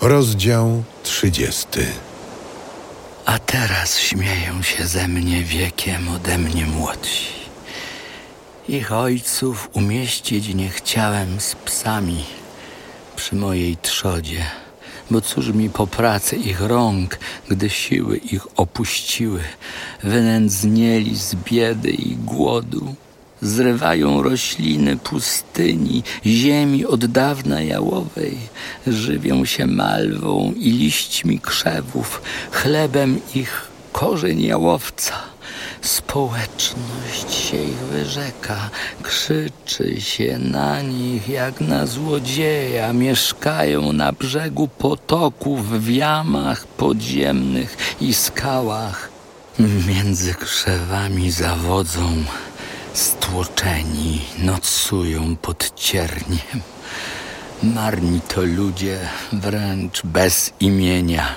Rozdział trzydziesty. A teraz śmieją się ze mnie wiekiem ode mnie młodsi. Ich ojców umieścić nie chciałem z psami przy mojej trzodzie, bo cóż mi po pracy ich rąk, gdy siły ich opuściły, wynędznieli z biedy i głodu zrywają rośliny pustyni, ziemi od dawna jałowej, żywią się malwą i liśćmi krzewów, chlebem ich korzeń jałowca. Społeczność się ich wyrzeka, krzyczy się na nich jak na złodzieja, mieszkają na brzegu potoków, w jamach podziemnych i skałach. Między krzewami zawodzą stłoczeni nocują pod cierniem. Marni to ludzie wręcz bez imienia,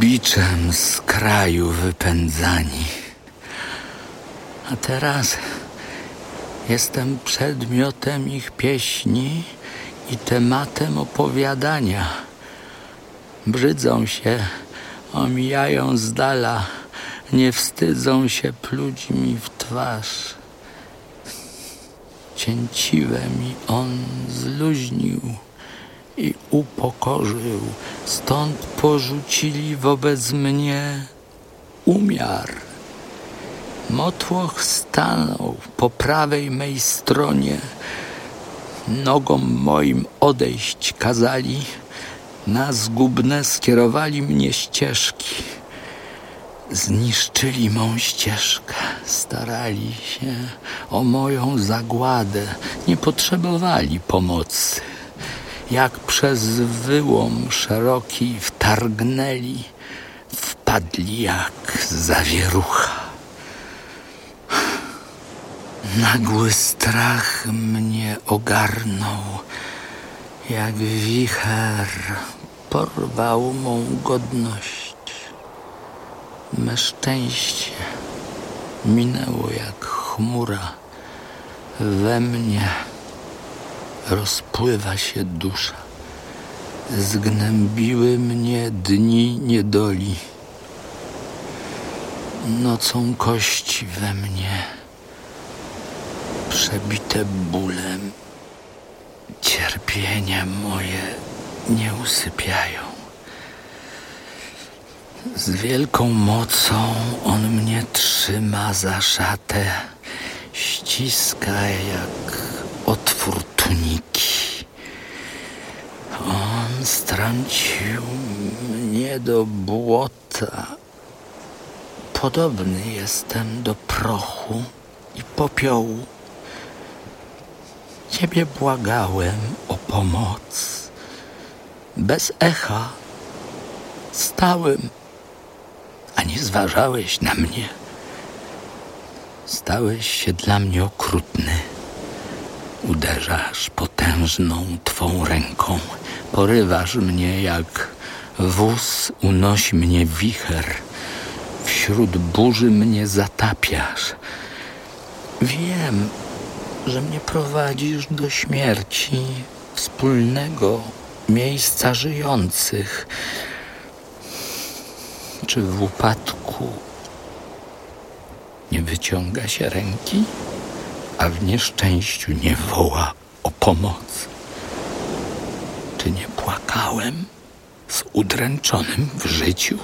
biczem z kraju wypędzani. A teraz jestem przedmiotem ich pieśni i tematem opowiadania. Brzydzą się, omijają z dala, nie wstydzą się pluć mi w twarz. Cięciwe mi on zluźnił i upokorzył, stąd porzucili wobec mnie umiar. Motłoch stanął po prawej mej stronie, nogom moim odejść kazali, na zgubne skierowali mnie ścieżki. Zniszczyli mą ścieżkę, starali się o moją zagładę, nie potrzebowali pomocy. Jak przez wyłom szeroki wtargnęli, wpadli jak zawierucha. Nagły strach mnie ogarnął, jak wicher porwał mą godność. Me szczęście minęło jak chmura. We mnie rozpływa się dusza. Zgnębiły mnie dni niedoli. Nocą kości we mnie, przebite bólem, cierpienia moje nie usypiają. Z wielką mocą on mnie trzyma za szatę, ściska jak otwór tuniki. On strącił mnie do błota. Podobny jestem do prochu i popiołu. Ciebie błagałem o pomoc. Bez echa stałem nie zważałeś na mnie. Stałeś się dla mnie okrutny. Uderzasz potężną twą ręką, porywasz mnie jak wóz unosi mnie wicher. Wśród burzy mnie zatapiasz. Wiem, że mnie prowadzisz do śmierci wspólnego miejsca żyjących czy w upadku nie wyciąga się ręki, a w nieszczęściu nie woła o pomoc? Czy nie płakałem z udręczonym w życiu?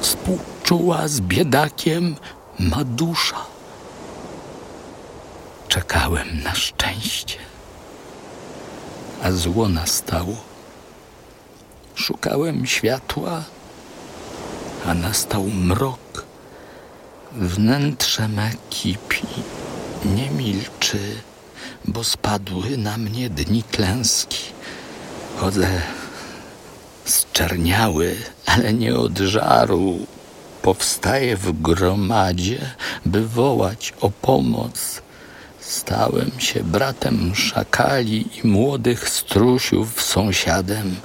Współczuła z biedakiem ma dusza. Czekałem na szczęście, a zło nastało. Szukałem światła a nastał mrok. Wnętrze me kipi, nie milczy, bo spadły na mnie dni klęski. Chodzę zczerniały, ale nie od żaru. Powstaję w gromadzie, by wołać o pomoc. Stałem się bratem szakali i młodych strusiów sąsiadem.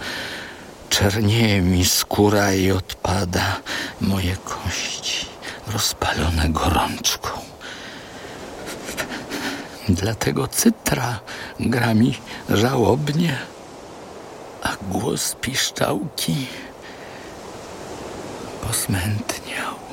Czernieje mi skóra i odpada moje kości rozpalone gorączką. Dlatego cytra gra mi żałobnie, a głos piszczałki posmętniał.